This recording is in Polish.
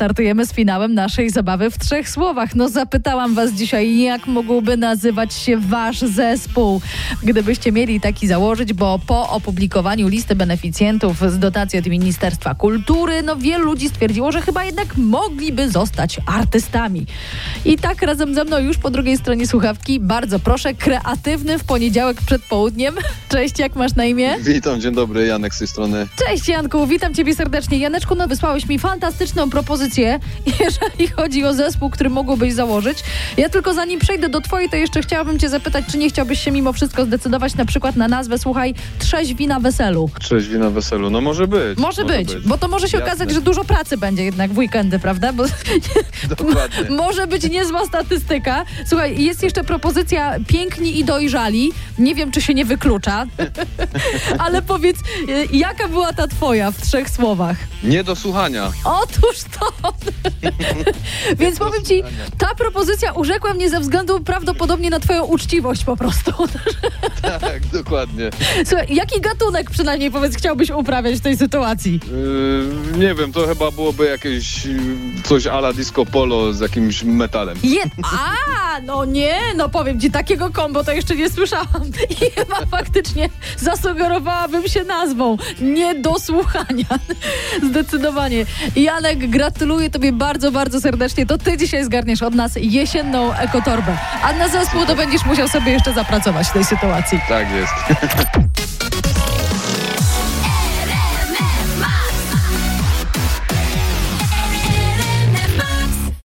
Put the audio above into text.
startujemy z finałem naszej zabawy w trzech słowach. No zapytałam was dzisiaj, jak mógłby nazywać się wasz zespół, gdybyście mieli taki założyć, bo po opublikowaniu listy beneficjentów z dotacji od Ministerstwa Kultury, no wielu ludzi stwierdziło, że chyba jednak mogliby zostać artystami. I tak razem ze mną już po drugiej stronie słuchawki, bardzo proszę, kreatywny w poniedziałek przed południem. Cześć, jak masz na imię? Witam, dzień dobry, Janek z tej strony. Cześć Janku, witam Ciebie serdecznie. Janeczku, no wysłałeś mi fantastyczną propozycję, jeżeli chodzi o zespół, który mógłbyś założyć. Ja tylko zanim przejdę do Twojej, to jeszcze chciałabym Cię zapytać, czy nie chciałbyś się mimo wszystko zdecydować na przykład na nazwę, słuchaj, Trzeźwi na weselu. Trzeźwi na weselu. No może być. Może, być, bo to może się Jasne. okazać, że dużo pracy będzie jednak w weekendy, prawda? Bo Dokładnie. może być niezła statystyka. Słuchaj, jest jeszcze propozycja piękni i dojrzali. Nie wiem, czy się nie wyklucza, ale powiedz, y, jaka była ta Twoja w trzech słowach? Nie do słuchania. Otóż to. Więc powiem ci, ta propozycja urzekła mnie ze względu prawdopodobnie na twoją uczciwość po prostu. Tak, dokładnie. Słuchaj, jaki gatunek przynajmniej powiedz chciałbyś uprawiać w tej sytuacji? Yy, nie wiem, to chyba byłoby jakieś yy, coś ala disco polo z jakimś metalem. Je... A, no nie, no powiem ci, takiego kombo to jeszcze nie słyszałam. I chyba faktycznie zasugerowałabym się nazwą. Nie do słuchania. Zdecydowanie. Janek, gratuluję tobie bardzo, bardzo serdecznie. To ty dzisiaj zgarniesz od nas jesienną ekotorbę. A na zespół to będziesz musiał sobie jeszcze zapracować w tej sytuacji. Tak jest.